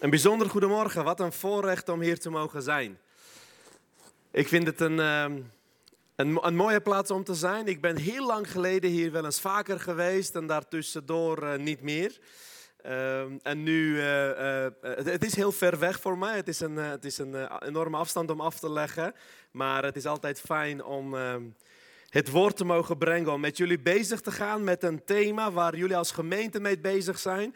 Een bijzonder goedemorgen. Wat een voorrecht om hier te mogen zijn. Ik vind het een, ehm, een, een, mooie plaats om te zijn. Ik ben heel lang geleden hier wel eens vaker geweest en daartussendoor uh, niet meer. Ehm, en nu, uh, het, het, is heel ver weg voor mij. Het is, een, het is een enorme afstand om af te leggen. Maar het is altijd fijn om ehm, het woord te mogen brengen. Om met jullie bezig te gaan met een thema waar jullie als gemeente mee bezig zijn.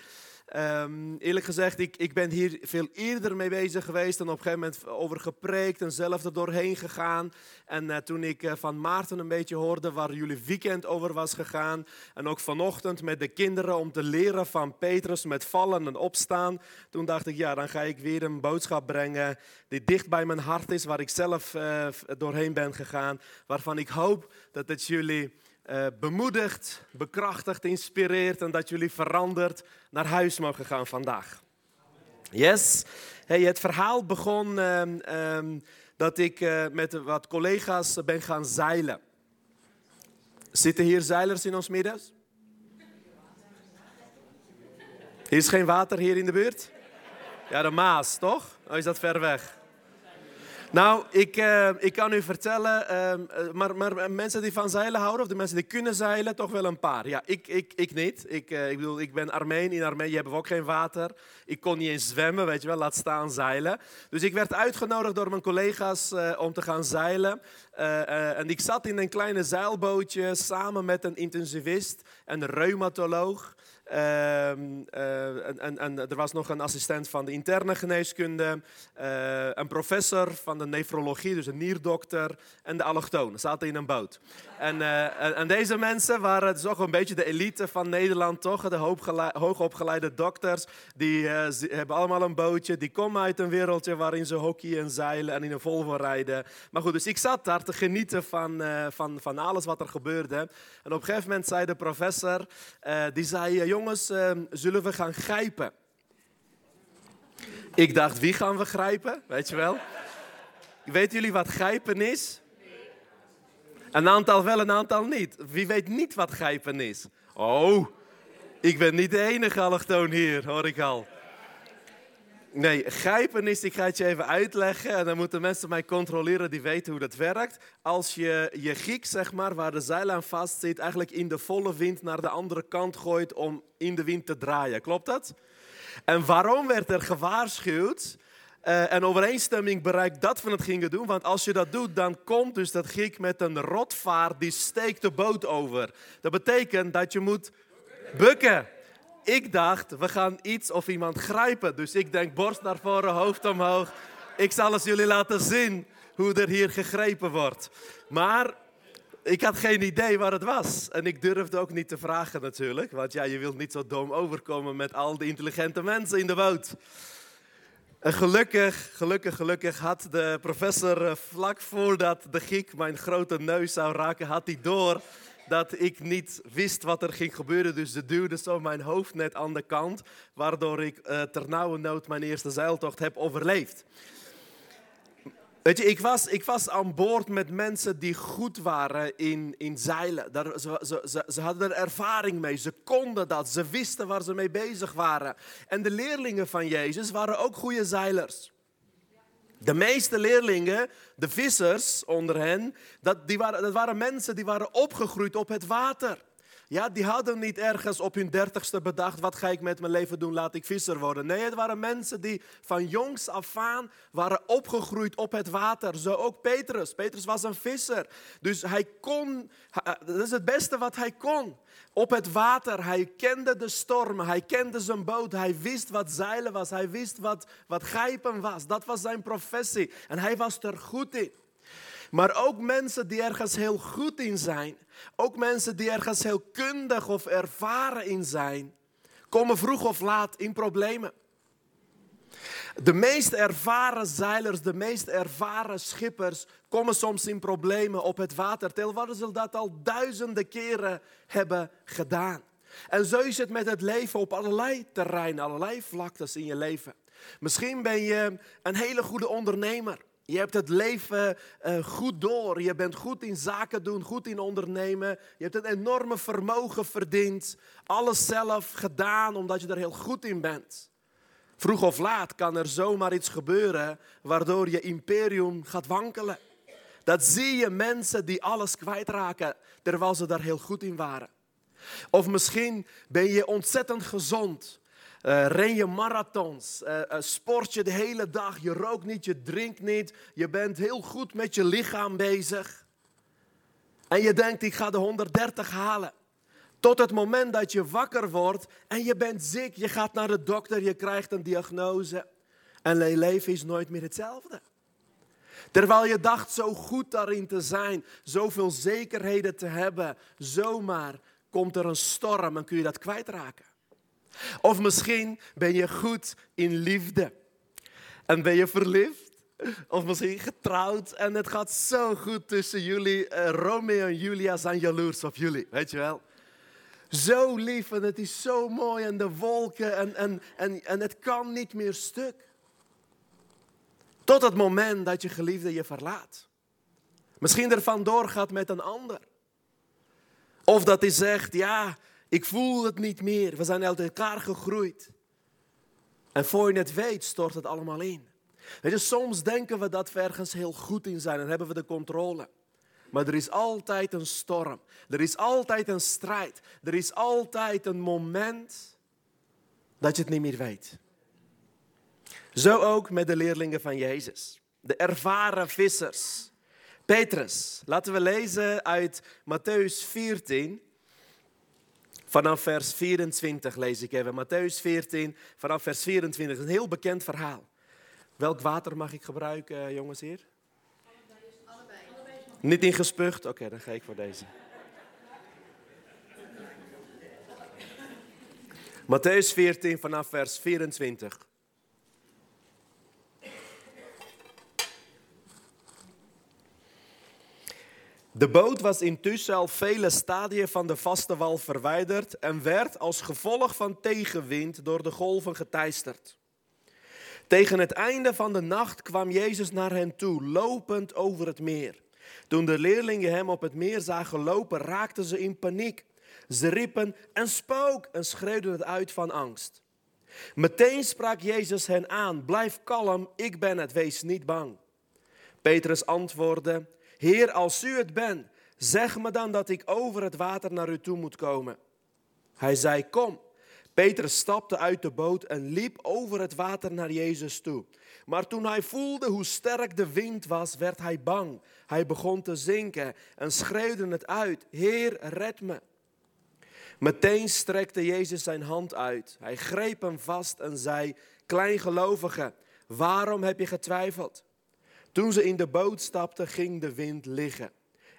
Um, eerlijk gezegd, ik, ik ben hier veel eerder mee bezig geweest en op een gegeven moment over gepreekt en zelf er doorheen gegaan. En uh, toen ik uh, van Maarten een beetje hoorde waar jullie weekend over was gegaan en ook vanochtend met de kinderen om te leren van Petrus met vallen en opstaan, toen dacht ik, ja, dan ga ik weer een boodschap brengen die dicht bij mijn hart is, waar ik zelf uh, doorheen ben gegaan, waarvan ik hoop dat het jullie bemoedigt, bekrachtigt, inspireert en dat jullie veranderd naar huis mogen gaan vandaag. Yes. Het verhaal begon um, um, dat ik uh, met wat collega's ben gaan zeilen. Zitten hier zeilers in ons midden? Is geen water hier in de buurt? Ja, de Maas, toch? Oh, is dat ver weg? Nou, ik, uh, ik kan u vertellen, uh, maar, maar, mensen die van zeilen houden, of de mensen die kunnen zeilen, toch wel een paar. Ja, ik, ik, ik niet. Ik, ik bedoel, ik ben Armeen. In Armenië hebben we ook geen water. Ik kon niet eens zwemmen, weet je wel, laat staan zeilen. Dus ik werd uitgenodigd door mijn collega's om te gaan zeilen. en ik zat in een kleine zeilbootje samen met een intensivist en een reumatoloog. Uh, uh, en, en, er was nog een assistent van de interne geneeskunde, uh, een professor van de nefrologie, dus een nierdokter, en de allochtonen zaten in een boot. En, eh, en, deze mensen waren toch een beetje de elite van Nederland, toch? De hoogopgeleide dokters, die hebben allemaal een bootje, die komen uit een wereldje waarin ze hockey en zeilen en in een Volvo rijden. Maar goed, dus ik zat daar te genieten van, van, van alles wat er gebeurde. En op een gegeven moment zei de professor, die zei jongens, uh, zullen we gaan grijpen? Ik dacht, wie gaan we grijpen? Weet je wel? Weten jullie wat grijpen is? Een aantal wel, een aantal niet. Wie weet niet wat grijpen is? Oh, ik ben niet de enige allochtoon hier, hoor ik al. Nee, grijpen is, ik ga het je even uitleggen en dan moeten mensen mij controleren die weten hoe dat werkt. Als je je giek, zeg maar, waar de zeil aan vast zit, eigenlijk in de volle wind naar de andere kant gooit om in de wind te draaien. Klopt dat? En waarom werd er gewaarschuwd uh, en overeenstemming bereikt dat we het gingen doen? Want als je dat doet, dan komt dus dat giek met een rotvaart die steekt de boot over. Dat betekent dat je moet bukken ik dacht, we gaan iets of iemand grijpen. Dus ik denk, borst naar voren, hoofd omhoog. Ik zal eens jullie laten zien hoe er hier gegrepen wordt. Maar ik had geen idee waar het was. En ik durfde ook niet te vragen natuurlijk. Want ja, je wilt niet zo dom overkomen met al die intelligente mensen in de boot. En gelukkig, gelukkig, gelukkig had de professor eh, vlak voordat de giek mijn grote neus zou raken, had hij door dat ik niet wist wat er ging gebeuren. Dus ze duwde zo mijn hoofd net aan de kant, waardoor ik uh, ternauwernood mijn eerste zeiltocht heb overleefd. Weet je, ik was, ik was aan boord met mensen die goed waren in, in zeilen. Daar, ze, ze, ze hadden er ervaring mee, ze konden dat, ze wisten waar ze mee bezig waren. En de leerlingen van Jezus waren ook goede zeilers. De meeste leerlingen, de vissers onder hen, dat, die waren, dat waren mensen die waren opgegroeid op het water. Ja, die hadden niet ergens op hun dertigste bedacht, wat ga ik met mijn leven doen, laat ik visser worden. Nee, het waren mensen die van jongs af aan waren opgegroeid op het water. Zo ook Petrus. Petrus was een visser. Dus hij kon, dat is het beste wat hij kon. Op het water, hij kende de stormen, hij kende zijn boot, hij wist wat zeilen was, hij wist wat, wat grijpen was. Dat was zijn professie en hij was er goed in. Maar ook mensen die ergens heel goed in zijn, ook mensen die ergens heel kundig of ervaren in zijn, komen vroeg of laat in problemen. De meest ervaren zeilers, de meest ervaren schippers komen soms in problemen op het water, terwijl ze dat al duizenden keren hebben gedaan. En zo is het met het leven op allerlei terreinen, allerlei vlaktes in je leven. Misschien ben je een hele goede ondernemer. Je hebt het leven uh, goed door. Je bent goed in zaken doen, goed in ondernemen. Je hebt een enorme vermogen verdiend. Alles zelf gedaan omdat je er heel goed in bent. Vroeg of laat kan er zomaar iets gebeuren waardoor je imperium gaat wankelen. Dat zie je mensen die alles kwijtraken terwijl ze daar heel goed in waren. Of misschien ben je ontzettend gezond. Uh, ren je marathons, uh, uh, sport je de hele dag, je rookt niet, je drinkt niet, je bent heel goed met je lichaam bezig. En je denkt, ik ga de 130 halen. Tot het moment dat je wakker wordt en je bent ziek, je gaat naar de dokter, je krijgt een diagnose. En je leven is nooit meer hetzelfde. Terwijl je dacht zo goed daarin te zijn, zoveel zekerheden te hebben, zomaar komt er een storm en kun je dat kwijtraken. Of misschien ben je goed in liefde en ben je verliefd. Of misschien getrouwd en het gaat zo goed tussen jullie. Uh, Romeo en Julia zijn jaloers op jullie, weet je wel. Zo lief en het is zo mooi en de wolken en, en, en, en het kan niet meer stuk. Tot het moment dat je geliefde je verlaat. Misschien er vandoor gaat met een ander. Of dat hij zegt, ja, ik voel het niet meer. We zijn uit elkaar gegroeid. En voor je het weet, stort het allemaal in. Weet je, soms denken we dat we ergens heel goed in zijn en hebben we de controle. Maar er is altijd een storm. Er is altijd een strijd. Er is altijd een moment dat je het niet meer weet. Zo ook met de leerlingen van Jezus. De ervaren vissers. Petrus, laten we lezen uit Matthäus 14. Vanaf vers 24 lees ik even. Matthäus 14, vanaf vers 24. Een heel bekend verhaal. Welk water mag ik gebruiken, jongens hier? Allebei. Niet ingespucht? Oké, dan ga ik voor deze. Matthäus 14 vanaf vers 24. De boot was intussen al vele stadia van de vaste wal verwijderd en werd als gevolg van tegenwind door de golven geteisterd. Tegen het einde van de nacht kwam Jezus naar hen toe, lopend over het meer. Toen de leerlingen hem op het meer zagen lopen, raakten ze in paniek. Ze riepen een spook en schreeuwden het uit van angst. Meteen sprak Jezus hen aan: Blijf kalm, ik ben het, wees niet bang. Petrus antwoordde: Heer, als u het bent, zeg me dan dat ik over het water naar u toe moet komen. Hij zei: Kom. Petrus stapte uit de boot en liep over het water naar Jezus toe. Maar toen hij voelde hoe sterk de wind was, werd hij bang. Hij begon te zinken en schreeuwde het uit: Heer, red me. Meteen strekte Jezus zijn hand uit. Hij greep hem vast en zei: Kleingelovige, waarom heb je getwijfeld? Toen ze in de boot stapten, ging de wind liggen.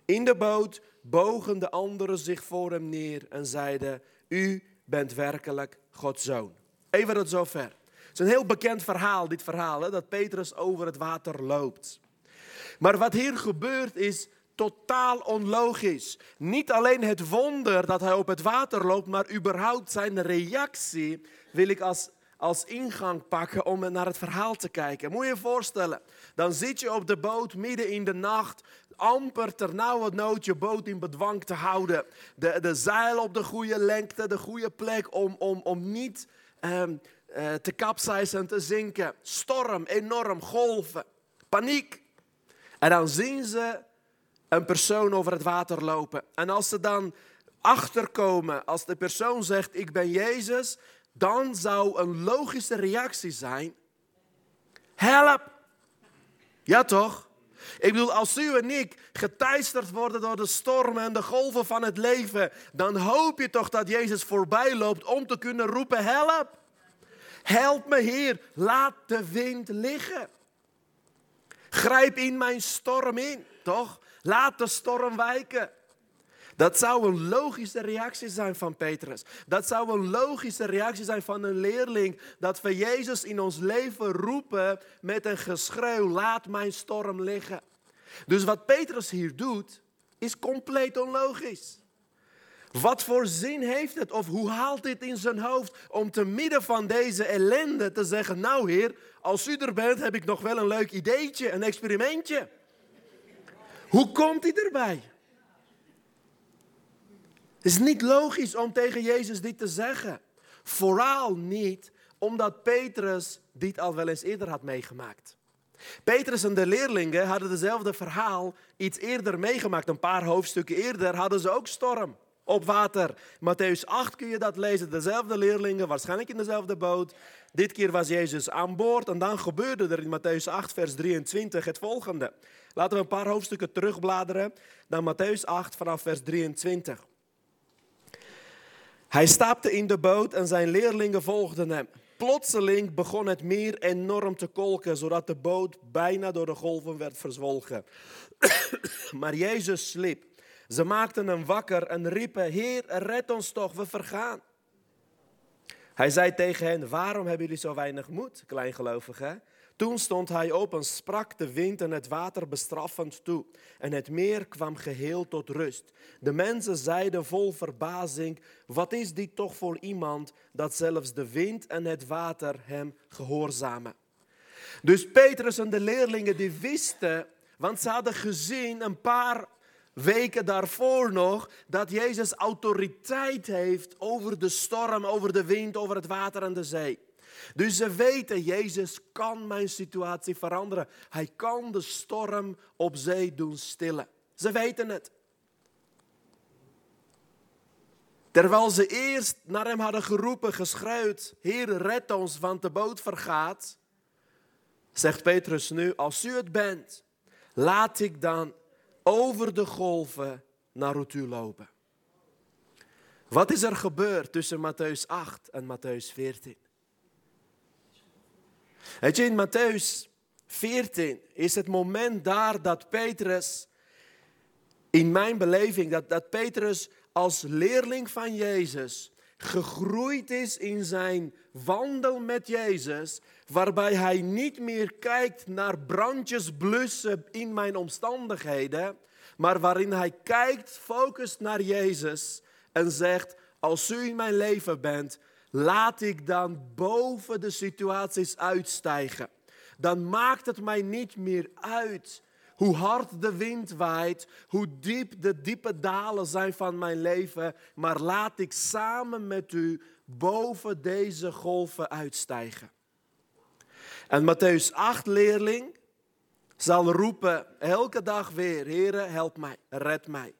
In de boot bogen de anderen zich voor hem neer en zeiden: U bent werkelijk Gods zoon. Even tot zover. Het is een heel bekend verhaal, dit verhaal, hè, dat Petrus over het water loopt. Maar wat hier gebeurt is totaal onlogisch. Niet alleen het wonder dat hij op het water loopt, maar überhaupt zijn reactie wil ik als, als ingang pakken om naar het verhaal te kijken. Moet je je voorstellen, dan zit je op de boot midden in de nacht, amper ternauwernood je boot in bedwang te houden. De, de zeil op de goede lengte, de goede plek om, om, om niet um, uh, te kapseizen en te zinken. Storm, enorm, golven, paniek. En dan zien ze een persoon over het water lopen. En als ze dan achterkomen, als de persoon zegt: Ik ben Jezus, dan zou een logische reactie zijn: Help! Ja toch? Ik bedoel, als u en ik geteisterd worden door de stormen en de golven van het leven, dan hoop je toch dat Jezus voorbij loopt om te kunnen roepen: Help! Help me, Heer, laat de wind liggen. Grijp in mijn storm in, toch? Laat de storm wijken. Dat zou een logische reactie zijn van Petrus. Dat zou een logische reactie zijn van een leerling. Dat we Jezus in ons leven roepen met een geschreeuw: laat mijn storm liggen. Dus wat Petrus hier doet, is compleet onlogisch. Wat voor zin heeft het of hoe haalt dit in zijn hoofd om te midden van deze ellende te zeggen: Nou, Heer, als u er bent, heb ik nog wel een leuk ideetje, een experimentje. Hoe komt hij erbij? Het is niet logisch om tegen Jezus dit te zeggen. Vooral niet Omdat Petrus dit al wel eens eerder had meegemaakt. Petrus en de leerlingen hadden hetzelfde verhaal iets eerder meegemaakt. Een paar hoofdstukken eerder hadden ze ook storm op water. Matthäus 8 kun je dat lezen. Dezelfde leerlingen, waarschijnlijk in dezelfde boot. Dit keer was Jezus aan boord en dan gebeurde er in Matthäus 8, vers 23 het volgende. Laten we een paar hoofdstukken terugbladeren naar Matthäus 8 vanaf vers 23. Hij stapte in de boot en zijn leerlingen volgden hem. Plotseling begon het meer enorm te kolken, zodat de boot bijna door de golven werd verzwolgen. maar Jezus sliep. Ze maakten hem wakker en riepen: Heer, red ons toch, we vergaan. Hij zei tegen hen: Waarom hebben jullie zo weinig moed, kleingelovigen? Toen stond hij op en sprak de wind en het water bestraffend toe. En het meer kwam geheel tot rust. De mensen zeiden vol verbazing: Wat is dit toch voor iemand dat zelfs de wind en het water hem gehoorzamen? Dus Petrus en de leerlingen die wisten, want ze hadden gezien een paar weken daarvoor nog dat Jezus autoriteit heeft over de storm, over de wind, over het water en de zee. Dus ze weten, Jezus kan mijn situatie veranderen. Hij kan de storm op zee doen stillen. Ze weten het. Terwijl ze eerst naar hem hadden geroepen, geschreeuwd, Heer, red ons, want de boot vergaat. Zegt Petrus nu, als u het bent, laat ik dan over de golven naar u lopen. Wat is er gebeurd tussen Matthäus 8 en Matthäus 14? Weet in Matthäus 14 is het moment daar dat Petrus, in mijn beleving, dat, dat Petrus als leerling van Jezus gegroeid is in zijn wandel met Jezus, waarbij hij niet meer kijkt naar brandjes blussen in mijn omstandigheden, maar waarin hij kijkt, focust naar Jezus en zegt, als u in mijn leven bent, laat ik dan boven de situaties uitstijgen. Dan maakt het mij niet meer uit hoe hard de wind waait, hoe diep de diepe dalen zijn van mijn leven, maar laat ik samen met u boven deze golven uitstijgen. En Matthäus 8 leerling zal roepen elke dag weer, Heere, help mij, red mij.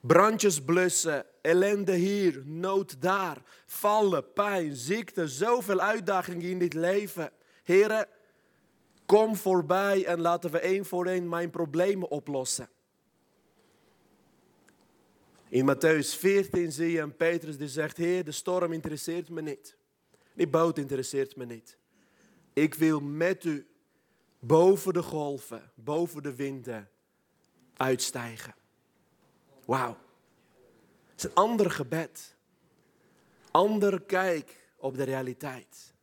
Brandjes blussen, ellende hier, nood daar, vallen, pijn, ziekte, zoveel uitdagingen in dit leven. Heren, kom voorbij en laten we één voor één mijn problemen oplossen. In Matthäus 14 zie je een Petrus die zegt, Heer, de storm interesseert me niet. Die boot interesseert me niet. Ik wil met u boven de golven, boven de winden uitstijgen. Wauw. Het is een ander gebed. Ander kijk op de realiteit.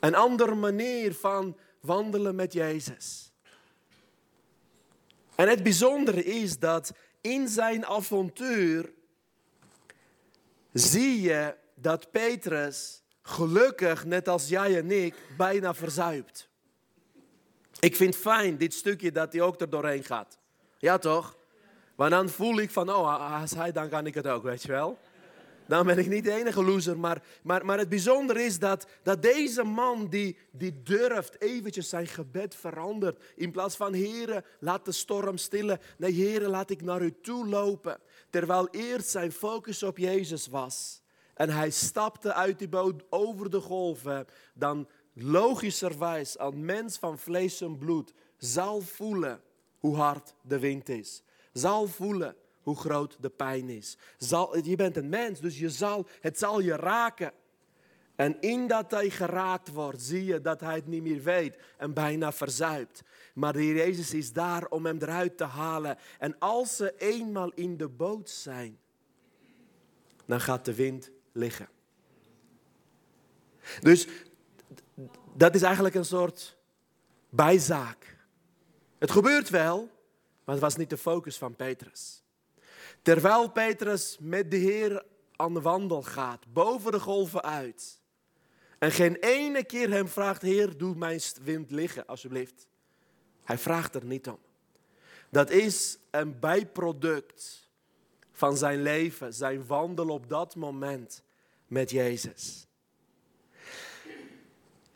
Een andere manier van wandelen met Jezus. En het bijzondere is dat in zijn avontuur zie je dat Petrus gelukkig, net als jij en ik, bijna verzuipt. Ik vind fijn dit stukje dat hij ook er doorheen gaat. Ja toch? Maar dan voel ik van, oh, als hij, dan kan ik het ook, weet je wel. Dan ben ik niet de enige loser. Maar, maar, maar het bijzondere is dat, dat deze man die, die durft eventjes zijn gebed verandert. In plaats van, heren, laat de storm stillen. Nee, heren, laat ik naar u toe lopen. Terwijl eerst zijn focus op Jezus was. En hij stapte uit die boot over de golven. Dan logischerwijs een mens van vlees en bloed zal voelen hoe hard de wind is zal voelen hoe groot de pijn is. Zal, je bent een mens, dus je zal, het zal je raken. En in dat hij geraakt wordt, zie je dat hij het niet meer weet en bijna verzuipt. Maar de Jezus is daar om hem eruit te halen. En als ze eenmaal in de boot zijn, dan gaat de wind liggen. Dus dat is eigenlijk een soort bijzaak. Het gebeurt wel, maar het was niet de focus van Petrus. Terwijl Petrus met de Heer aan de wandel gaat, boven de golven uit. En geen ene keer hem vraagt, Heer, doe mijn wind liggen, alsjeblieft. Hij vraagt er niet om. Dat is een bijproduct van zijn leven, zijn wandel op dat moment met Jezus.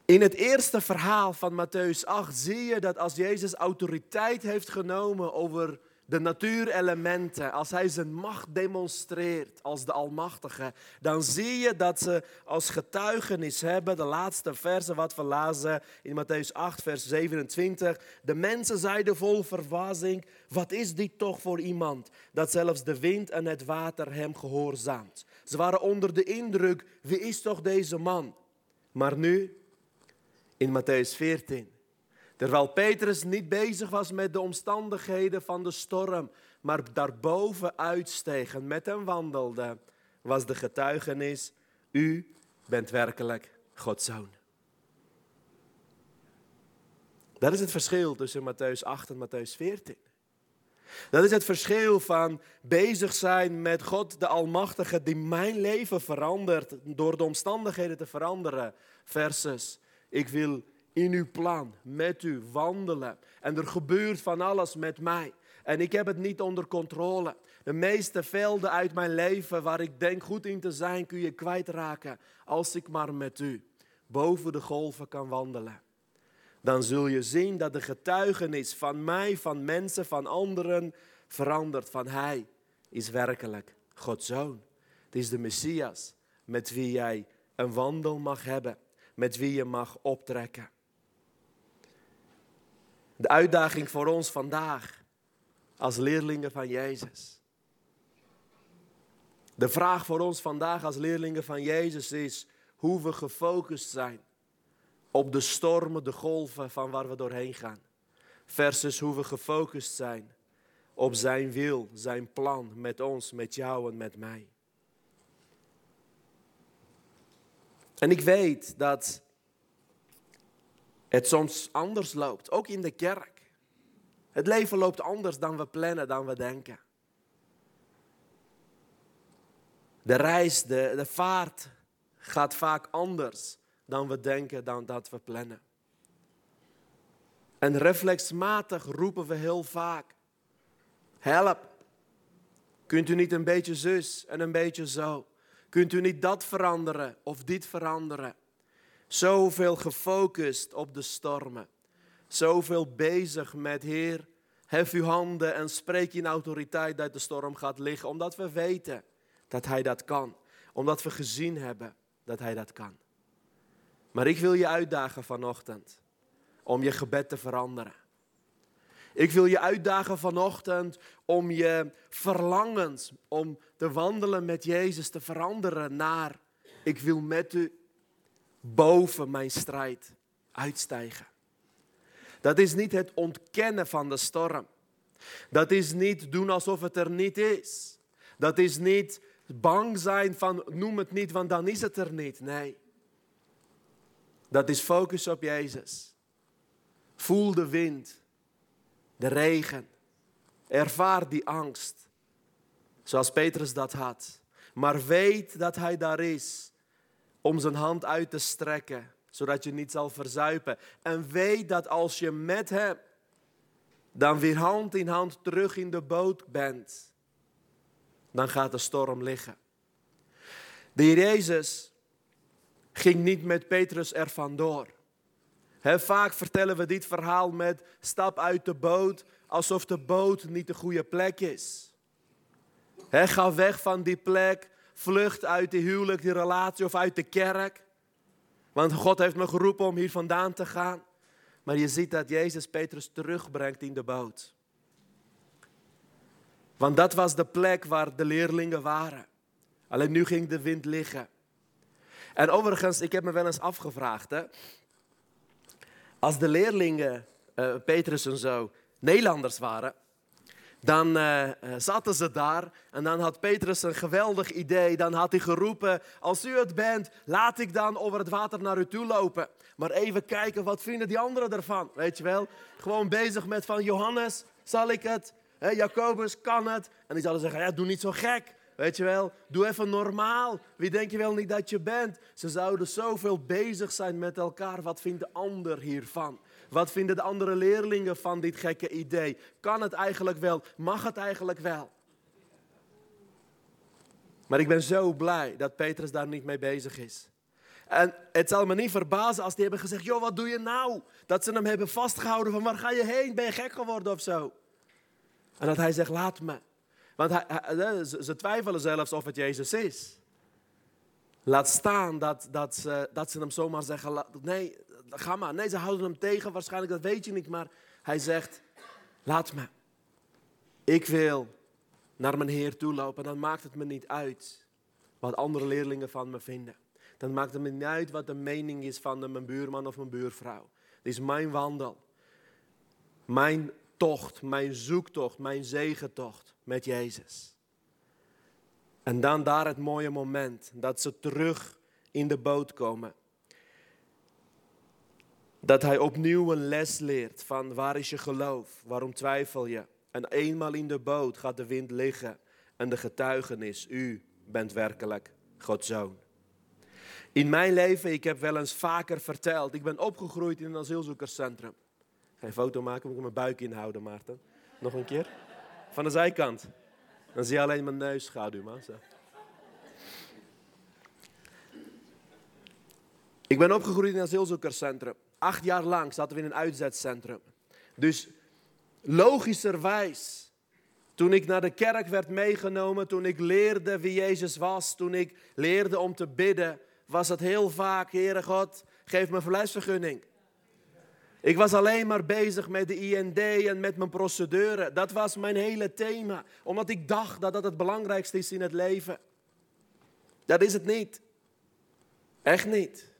In het eerste verhaal van Matthäus 8 zie je dat als Jezus autoriteit heeft genomen over de natuurelementen, als hij zijn macht demonstreert als de Almachtige, dan zie je dat ze als getuigenis hebben, de laatste versen wat we lazen in Matthäus 8, vers 27. De mensen zeiden vol verwazing, wat is dit toch voor iemand, dat zelfs de wind en het water hem gehoorzaamt. Ze waren onder de indruk, wie is toch deze man? Maar nu, in Matthäus 14, Terwijl Petrus niet bezig was met de omstandigheden van de storm, maar daarboven uitsteeg en met hem wandelde, was de getuigenis, u bent werkelijk Gods zoon. Dat is het verschil tussen Matthäus 8 en Matthäus 14. Dat is het verschil van bezig zijn met God de Almachtige die mijn leven verandert door de omstandigheden te veranderen. Versus, ik wil in uw plan, met u wandelen. En er gebeurt van alles met mij. En ik heb het niet onder controle. De meeste velden uit mijn leven waar ik denk goed in te zijn, kun je kwijtraken als ik maar met u boven de golven kan wandelen. Dan zul je zien dat de getuigenis van mij, van mensen, van anderen verandert. Van Hij is werkelijk Gods Zoon. Het is de Messias met wie jij een wandel mag hebben, met wie je mag optrekken. De uitdaging voor ons vandaag als leerlingen van Jezus. De vraag voor ons vandaag als leerlingen van Jezus is hoe we gefocust zijn op de stormen, de golven van waar we doorheen gaan. Versus hoe we gefocust zijn op Zijn wil, Zijn plan met ons, met jou en met mij. En ik weet dat het soms anders loopt, ook in de kerk. Het leven loopt anders dan we plannen, dan we denken. De reis, de, de vaart gaat vaak anders dan we denken, dan dat we plannen. En reflexmatig roepen we heel vaak: Help! Kunt u niet een beetje zus en een beetje zo? Kunt u niet dat veranderen of dit veranderen? Zoveel gefocust op de stormen. Zoveel bezig met Heer, hef uw handen en spreek in autoriteit dat de storm gaat liggen. Omdat we weten dat Hij dat kan. Omdat we gezien hebben dat Hij dat kan. Maar ik wil je uitdagen vanochtend om je gebed te veranderen. Ik wil je uitdagen vanochtend om je verlangens om te wandelen met Jezus te veranderen naar ik wil met u boven mijn strijd uitstijgen. Dat is niet het ontkennen van de storm. Dat is niet doen alsof het er niet is. Dat is niet bang zijn van noem het niet, want dan is het er niet. Nee. Dat is focus op Jezus. Voel de wind, de regen. Ervaar die angst, zoals Petrus dat had. Maar weet dat Hij daar is om zijn hand uit te strekken, zodat je niet zal verzuipen. En weet dat als je met hem dan weer hand in hand terug in de boot bent, dan gaat de storm liggen. De Jezus ging niet met Petrus er vandoor. Vaak vertellen we dit verhaal met stap uit de boot, alsof de boot niet de goede plek is. Ga weg van die plek, vlucht uit de huwelijk, die relatie of uit de kerk. Want God heeft me geroepen om hier vandaan te gaan. Maar je ziet dat Jezus Petrus terugbrengt in de boot. Want dat was de plek waar de leerlingen waren. Alleen nu ging de wind liggen. En overigens, ik heb me wel eens afgevraagd. Hè, als de leerlingen, uh, Petrus en zo, Nederlanders waren, dan uh, zaten ze daar en dan had Petrus een geweldig idee. Dan had hij geroepen, als u het bent, laat ik dan over het water naar u toe lopen. Maar even kijken, wat vinden die anderen ervan? Weet je wel, gewoon bezig met van Johannes, zal ik het? He, Jacobus, kan het? En die zouden zeggen, ja, doe niet zo gek. Weet je wel, doe even normaal. Wie denk je wel niet dat je bent? Ze zouden zoveel bezig zijn met elkaar. Wat vindt de ander hiervan? Wat vinden de andere leerlingen van dit gekke idee? Kan het eigenlijk wel? Mag het eigenlijk wel? Maar ik ben zo blij dat Petrus daar niet mee bezig is. En het zal me niet verbazen als die hebben gezegd, joh, wat doe je nou? Dat ze hem hebben vastgehouden van, waar ga je heen? Ben je gek geworden of zo? En dat hij zegt, laat me. Want hij, ze twijfelen zelfs of het Jezus is. Laat staan dat, ze, dat ze hem zomaar zeggen, nee, ga maar. Nee, ze houden hem tegen, waarschijnlijk, dat weet je niet. Maar hij zegt, laat me. Ik wil naar mijn Heer toe lopen. Dan maakt het me niet uit wat andere leerlingen van me vinden. Dan maakt het me niet uit wat de mening is van mijn buurman of mijn buurvrouw. Dit is mijn wandel. Mijn tocht, mijn zoektocht, mijn zegentocht met Jezus. En dan daar het mooie moment dat ze terug in de boot komen. Dat hij opnieuw een les leert van waar is je geloof, waarom twijfel je. En eenmaal in de boot gaat de wind liggen en de getuigenis, u bent werkelijk Gods zoon. In mijn leven, ik heb wel eens vaker verteld, ik ben opgegroeid in een asielzoekerscentrum. Je foto maken, moet ik mijn buik inhouden, Maarten. Nog een keer. Van de zijkant. Dan zie je alleen mijn neusschaduw, man. Zo. Ik ben opgegroeid in een asielzoekerscentrum. Acht jaar lang zaten we in een uitzetcentrum. Dus logischerwijs, toen ik naar de kerk werd meegenomen, toen ik leerde wie Jezus was, toen ik leerde om te bidden, was het heel vaak, Heere God, geef me verblijfsvergunning. Ik was alleen maar bezig met de IND en met mijn procedure. Dat was mijn hele thema, omdat ik dacht dat dat het belangrijkste is in het leven. Dat is het niet. Echt niet.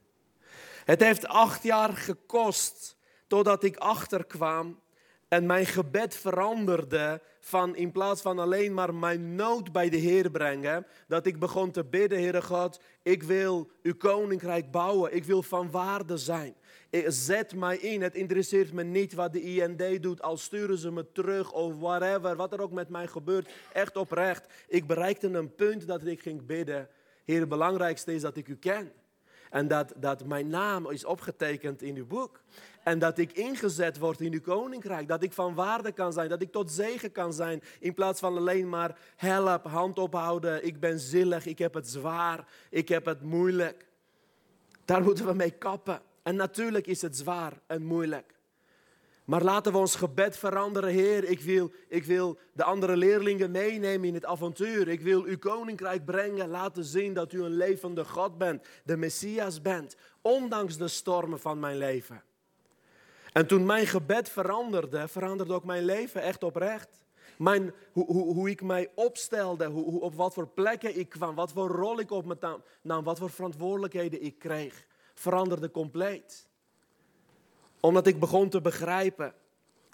Het heeft acht jaar gekost totdat ik achterkwam en mijn gebed veranderde van in plaats van alleen maar mijn nood bij de Heer brengen, dat ik begon te bidden, Heere God, ik wil uw koninkrijk bouwen, ik wil van waarde zijn. Zet mij in, het interesseert me niet wat de IND doet, al sturen ze me terug of whatever, wat er ook met mij gebeurt, echt oprecht. Ik bereikte een punt dat ik ging bidden, Heer, het belangrijkste is dat ik u ken. En dat, dat mijn naam is opgetekend in uw boek. En dat ik ingezet word in uw koninkrijk. Dat ik van waarde kan zijn. Dat ik tot zegen kan zijn. In plaats van alleen maar help, hand ophouden. Ik ben zillig, ik heb het zwaar, ik heb het moeilijk. Daar moeten we mee kappen. En natuurlijk is het zwaar en moeilijk. Maar laten we ons gebed veranderen, Heer. Ik wil, ik wil de andere leerlingen meenemen in het avontuur. Ik wil uw koninkrijk brengen, laten zien dat u een levende God bent, de Messias bent, ondanks de stormen van mijn leven. En toen mijn gebed veranderde, veranderde ook mijn leven echt oprecht. Mijn, hoe, hoe, hoe ik mij opstelde, hoe, op wat voor plekken ik kwam, wat voor rol ik op me nam, wat voor verantwoordelijkheden ik kreeg, veranderde compleet. Omdat ik begon te begrijpen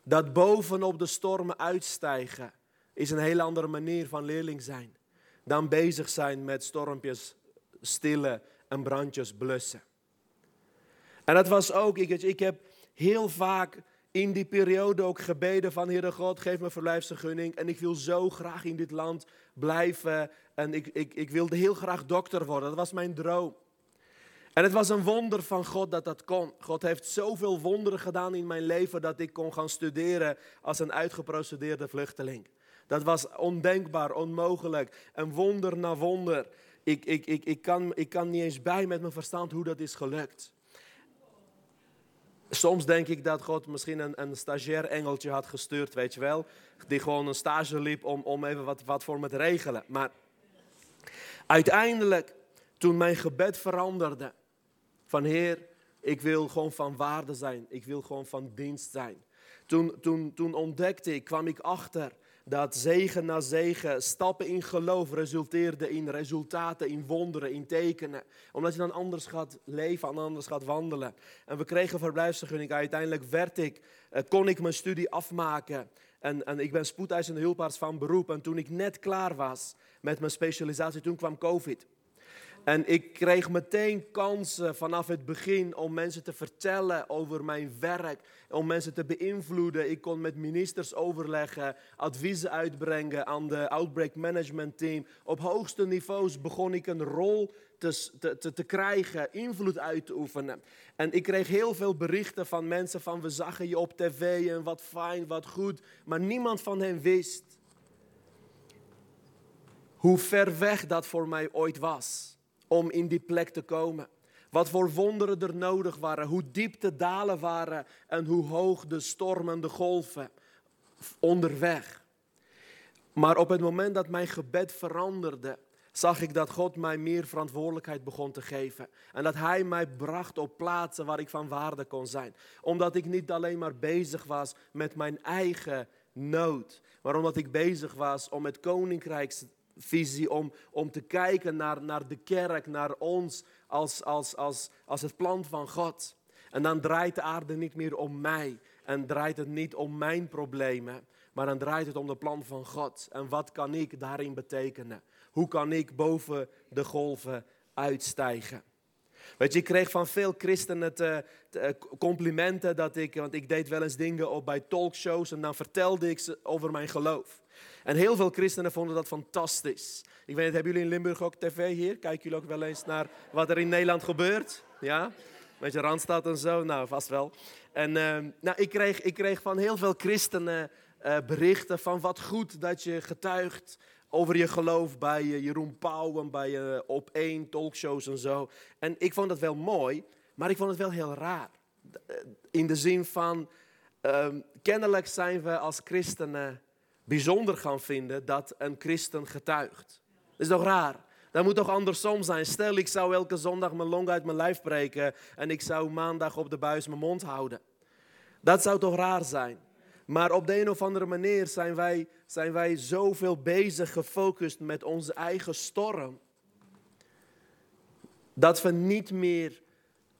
dat bovenop de stormen uitstijgen is een hele andere manier van leerling zijn dan bezig zijn met stormpjes stillen en brandjes blussen. En dat was ook, ik, ik heb heel vaak in die periode ook gebeden van Heere God, geef me verblijfsvergunning. En ik wil zo graag in dit land blijven. En ik, ik, ik wilde heel graag dokter worden. Dat was mijn droom. En het was een wonder van God dat dat kon. God heeft zoveel wonderen gedaan in mijn leven dat ik kon gaan studeren als een uitgeprocedeerde vluchteling. Dat was ondenkbaar, onmogelijk. Een wonder na wonder. Ik, ik, ik, ik, kan, ik kan niet eens bij met mijn verstand hoe dat is gelukt. Soms denk ik dat God misschien een, een stagiair engeltje had gestuurd, weet je wel. Die gewoon een stage liep om, om even wat, wat voor me te regelen. Maar uiteindelijk, toen mijn gebed veranderde, van Heer, ik wil gewoon van waarde zijn. Ik wil gewoon van dienst zijn. Toen, toen, toen ontdekte ik, kwam ik achter dat zegen na zegen, stappen in geloof resulteerden in resultaten, in wonderen, in tekenen. Omdat je dan anders gaat leven en anders gaat wandelen. En we kregen verblijfsvergunning. Uiteindelijk werd ik, eh, kon ik mijn studie afmaken. En, en ik ben spoedeisende hulparts van beroep. En toen ik net klaar was met mijn specialisatie, toen kwam COVID. En ik kreeg meteen kansen vanaf het begin om mensen te vertellen over mijn werk, om mensen te beïnvloeden. Ik kon met ministers overleggen, adviezen uitbrengen aan de Outbreak Management Team. Op hoogste niveaus begon ik een rol te, te, te krijgen, invloed uit te oefenen. En ik kreeg heel veel berichten van mensen van we zagen je op tv en wat fijn, wat goed. Maar niemand van hen wist hoe ver weg dat voor mij ooit was om in die plek te komen. Wat voor wonderen er nodig waren, hoe diep de dalen waren en hoe hoog de stormen, de golven onderweg. Maar op het moment dat mijn gebed veranderde, zag ik dat God mij meer verantwoordelijkheid begon te geven. En dat Hij mij bracht op plaatsen waar ik van waarde kon zijn. Omdat ik niet alleen maar bezig was met mijn eigen nood, maar omdat ik bezig was om het koninkrijksvisie, om, om te kijken naar, naar de kerk, naar ons als, als, als, als het plan van God. En dan draait de aarde niet meer om mij en draait het niet om mijn problemen, maar dan draait het om de plan van God. En wat kan ik daarin betekenen? Hoe kan ik boven de golven uitstijgen? Weet je, ik kreeg van veel christenen te, complimenten dat ik, want ik deed wel eens dingen op bij talkshows en dan vertelde ik ze over mijn geloof. En heel veel christenen vonden dat fantastisch. Ik weet niet, hebben jullie in Limburg ook tv hier? Kijken jullie ook wel eens naar wat er in Nederland gebeurt? Ja? Weet je, Randstad en zo? Nou, vast wel. En uh, nou, ik, kreeg, ik kreeg van heel veel christenen uh, berichten van wat goed dat je getuigt over je geloof bij Jeroen Pauw en bij Op 1 talkshows en zo. En ik vond dat wel mooi, maar ik vond het wel heel raar. Eh, in de zin van, uh, kennelijk zijn we als christenen bijzonder gaan vinden dat een christen getuigt. Dat is toch raar? Dat moet toch andersom zijn? Stel, ik zou elke zondag mijn long uit mijn lijf breken en ik zou maandag op de buis mijn mond houden. Dat zou toch raar zijn? Maar op de een of andere manier zijn wij, zijn wij zoveel bezig, gefocust met onze eigen storm. Dat, we niet meer,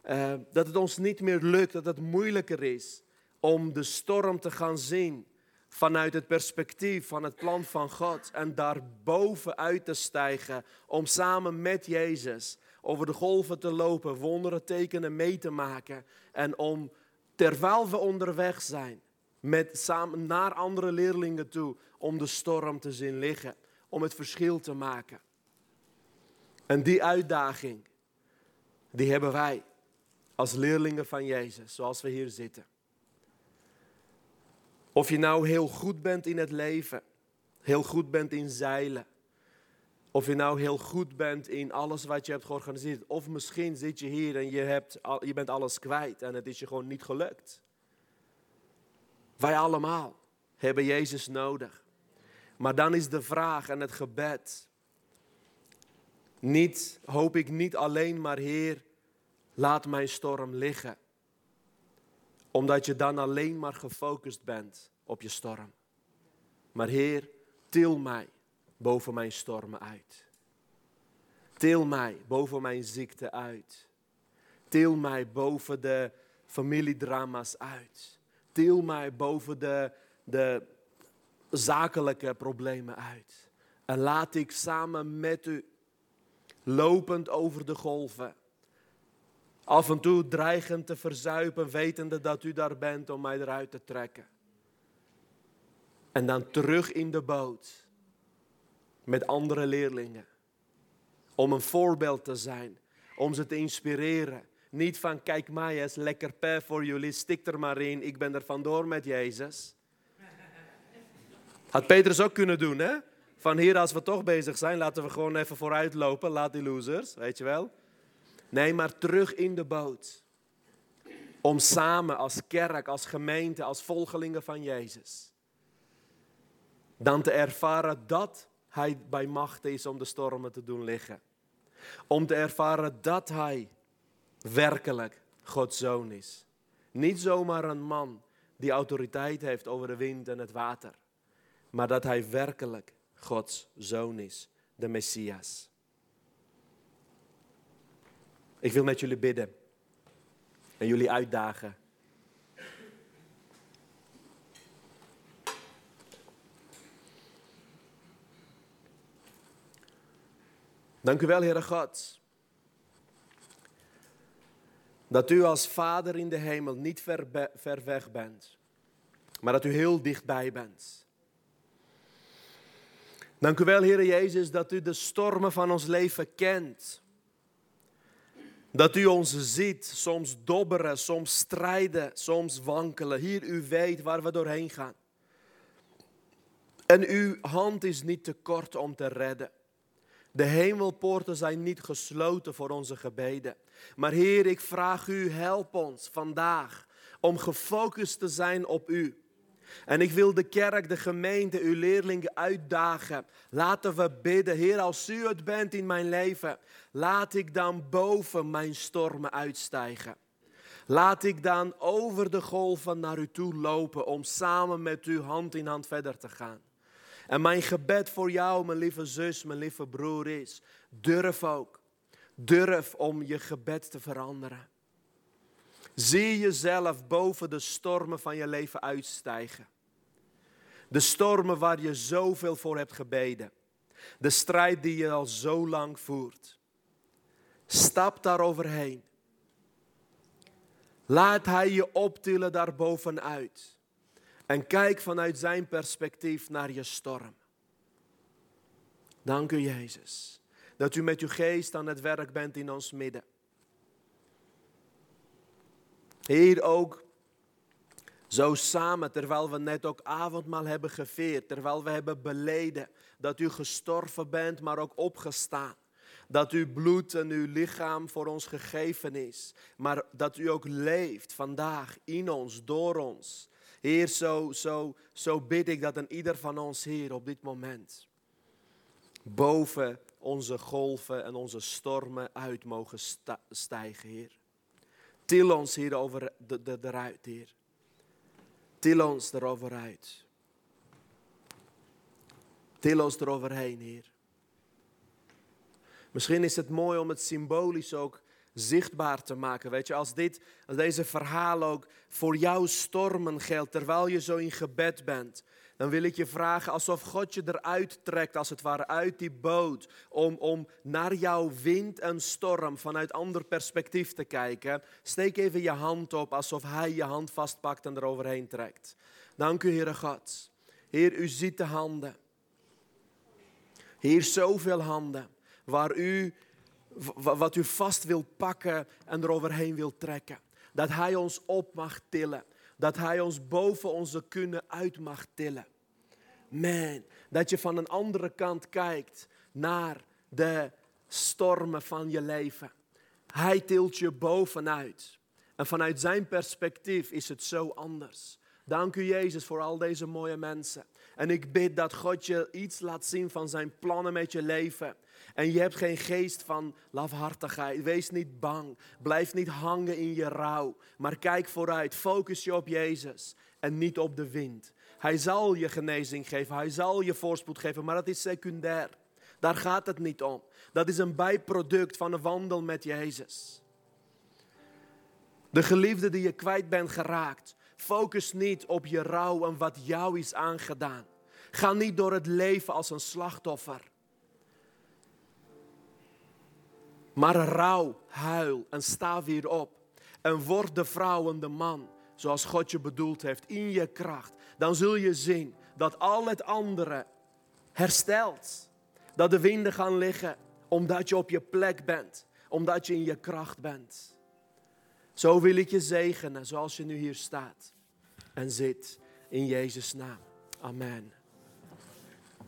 uh, dat het ons niet meer lukt, dat het moeilijker is om de storm te gaan zien vanuit het perspectief van het plan van God en daarboven uit te stijgen om samen met Jezus over de golven te lopen, wonderen tekenen mee te maken en om terwijl we onderweg zijn met, samen naar andere leerlingen toe om de storm te zien liggen, om het verschil te maken. En die uitdaging, die hebben wij als leerlingen van Jezus, zoals we hier zitten. Of je nou heel goed bent in het leven, heel goed bent in zeilen, of je nou heel goed bent in alles wat je hebt georganiseerd, of misschien zit je hier en je, hebt, je bent alles kwijt en het is je gewoon niet gelukt. Wij allemaal hebben Jezus nodig. Maar dan is de vraag en het gebed. Niet, hoop ik niet alleen maar, Heer, laat mijn storm liggen. Omdat je dan alleen maar gefocust bent op je storm. Maar Heer, til mij boven mijn stormen uit. Til mij boven mijn ziekte uit. Til mij boven de familiedrama's uit til mij boven de, de zakelijke problemen uit. En laat ik samen met u, lopend over de golven, af en toe dreigend te verzuipen, wetende dat u daar bent om mij eruit te trekken. En dan terug in de boot met andere leerlingen. Om een voorbeeld te zijn, om ze te inspireren niet van, kijk mij eens, lekker per voor jullie, stik er maar in, ik ben er vandoor met Jezus. Had Petrus ook kunnen doen, hè? Van hier, als we toch bezig zijn, laten we gewoon even vooruit lopen, laat die losers, weet je wel. Nee, maar terug in de boot. Om samen als kerk, als gemeente, als volgelingen van Jezus. Dan te ervaren dat Hij bij macht is om de stormen te doen liggen. Om te ervaren dat Hij werkelijk Gods zoon is. Niet zomaar een man die autoriteit heeft over de wind en het water, maar dat hij werkelijk Gods zoon is, de Messias. Ik wil met jullie bidden en jullie uitdagen. Dank u wel, Heere God dat u als Vader in de hemel niet ver, ver weg bent, maar dat u heel dichtbij bent. Dank u wel, Heer Jezus, dat u de stormen van ons leven kent. Dat u ons ziet, soms dobberen, soms strijden, soms wankelen. Hier, u weet waar we doorheen gaan. En uw hand is niet te kort om te redden. De hemelpoorten zijn niet gesloten voor onze gebeden. Maar Heer, ik vraag u, help ons vandaag om gefocust te zijn op u. En ik wil de kerk, de gemeente, uw leerlingen uitdagen. Laten we bidden. Heer, als u het bent in mijn leven, laat ik dan boven mijn stormen uitstijgen. Laat ik dan over de golven naar u toe lopen om samen met u hand in hand verder te gaan. En mijn gebed voor jou, mijn lieve zus, mijn lieve broer is, durf ook. Durf om je gebed te veranderen. Zie jezelf boven de stormen van je leven uitstijgen. De stormen waar je zoveel voor hebt gebeden. De strijd die je al zo lang voert. Stap daar overheen. Laat Hij je optillen daarbovenuit. En kijk vanuit Zijn perspectief naar je storm. Dank u Jezus. Dat u met uw geest aan het werk bent in ons midden. Heer, ook zo samen, terwijl we net ook avondmaal hebben geveerd, terwijl we hebben beleden dat u gestorven bent, maar ook opgestaan. Dat uw bloed en uw lichaam voor ons gegeven is, maar dat u ook leeft vandaag in ons, door ons. Heer, zo, zo, zo bid ik dat een ieder van ons, Heer, op dit moment boven onze golven en onze stormen uit mogen stijgen, Heer. Til ons, Heer, over de, de, eruit, Heer. Til ons erover uit. Til ons eroverheen, Heer. Misschien is het mooi om het symbolisch ook zichtbaar te maken. Weet je, als, dit, als deze verhaal ook voor jouw stormen geldt, terwijl je zo in gebed bent, dan wil ik je vragen alsof God je eruit trekt, als het ware uit die boot, om, om naar jouw wind en storm vanuit ander perspectief te kijken. Steek even je hand op, alsof Hij je hand vastpakt en eroverheen trekt. Dank u, Heere God. Heer, u ziet de handen. Heer, zoveel handen waar u, wat u vast wil pakken en eroverheen wil trekken. Dat Hij ons op mag tillen. Dat Hij ons boven onze kunnen uit mag tillen. Man, dat je van een andere kant kijkt naar de stormen van je leven. Hij tilt je bovenuit. En vanuit zijn perspectief is het zo anders. Dank u Jezus voor al deze mooie mensen. En ik bid dat God je iets laat zien van zijn plannen met je leven. En je hebt geen geest van lafhartigheid. Wees niet bang. Blijf niet hangen in je rouw. Maar kijk vooruit. Focus je op Jezus en niet op de wind. Hij zal je genezing geven. Hij zal je voorspoed geven. Maar dat is secundair. Daar gaat het niet om. Dat is een bijproduct van een wandel met Jezus. De geliefde die je kwijt bent geraakt. Focus niet op je rouw en wat jou is aangedaan. Ga niet door het leven als een slachtoffer. Maar rouw, huil en sta weer op. En word de vrouw en de man zoals God je bedoeld heeft in je kracht. Dan zul je zien dat al het andere herstelt. Dat de winden gaan liggen omdat je op je plek bent. Omdat je in je kracht bent. Zo wil ik je zegenen zoals je nu hier staat en zit. In Jezus' naam. Amen.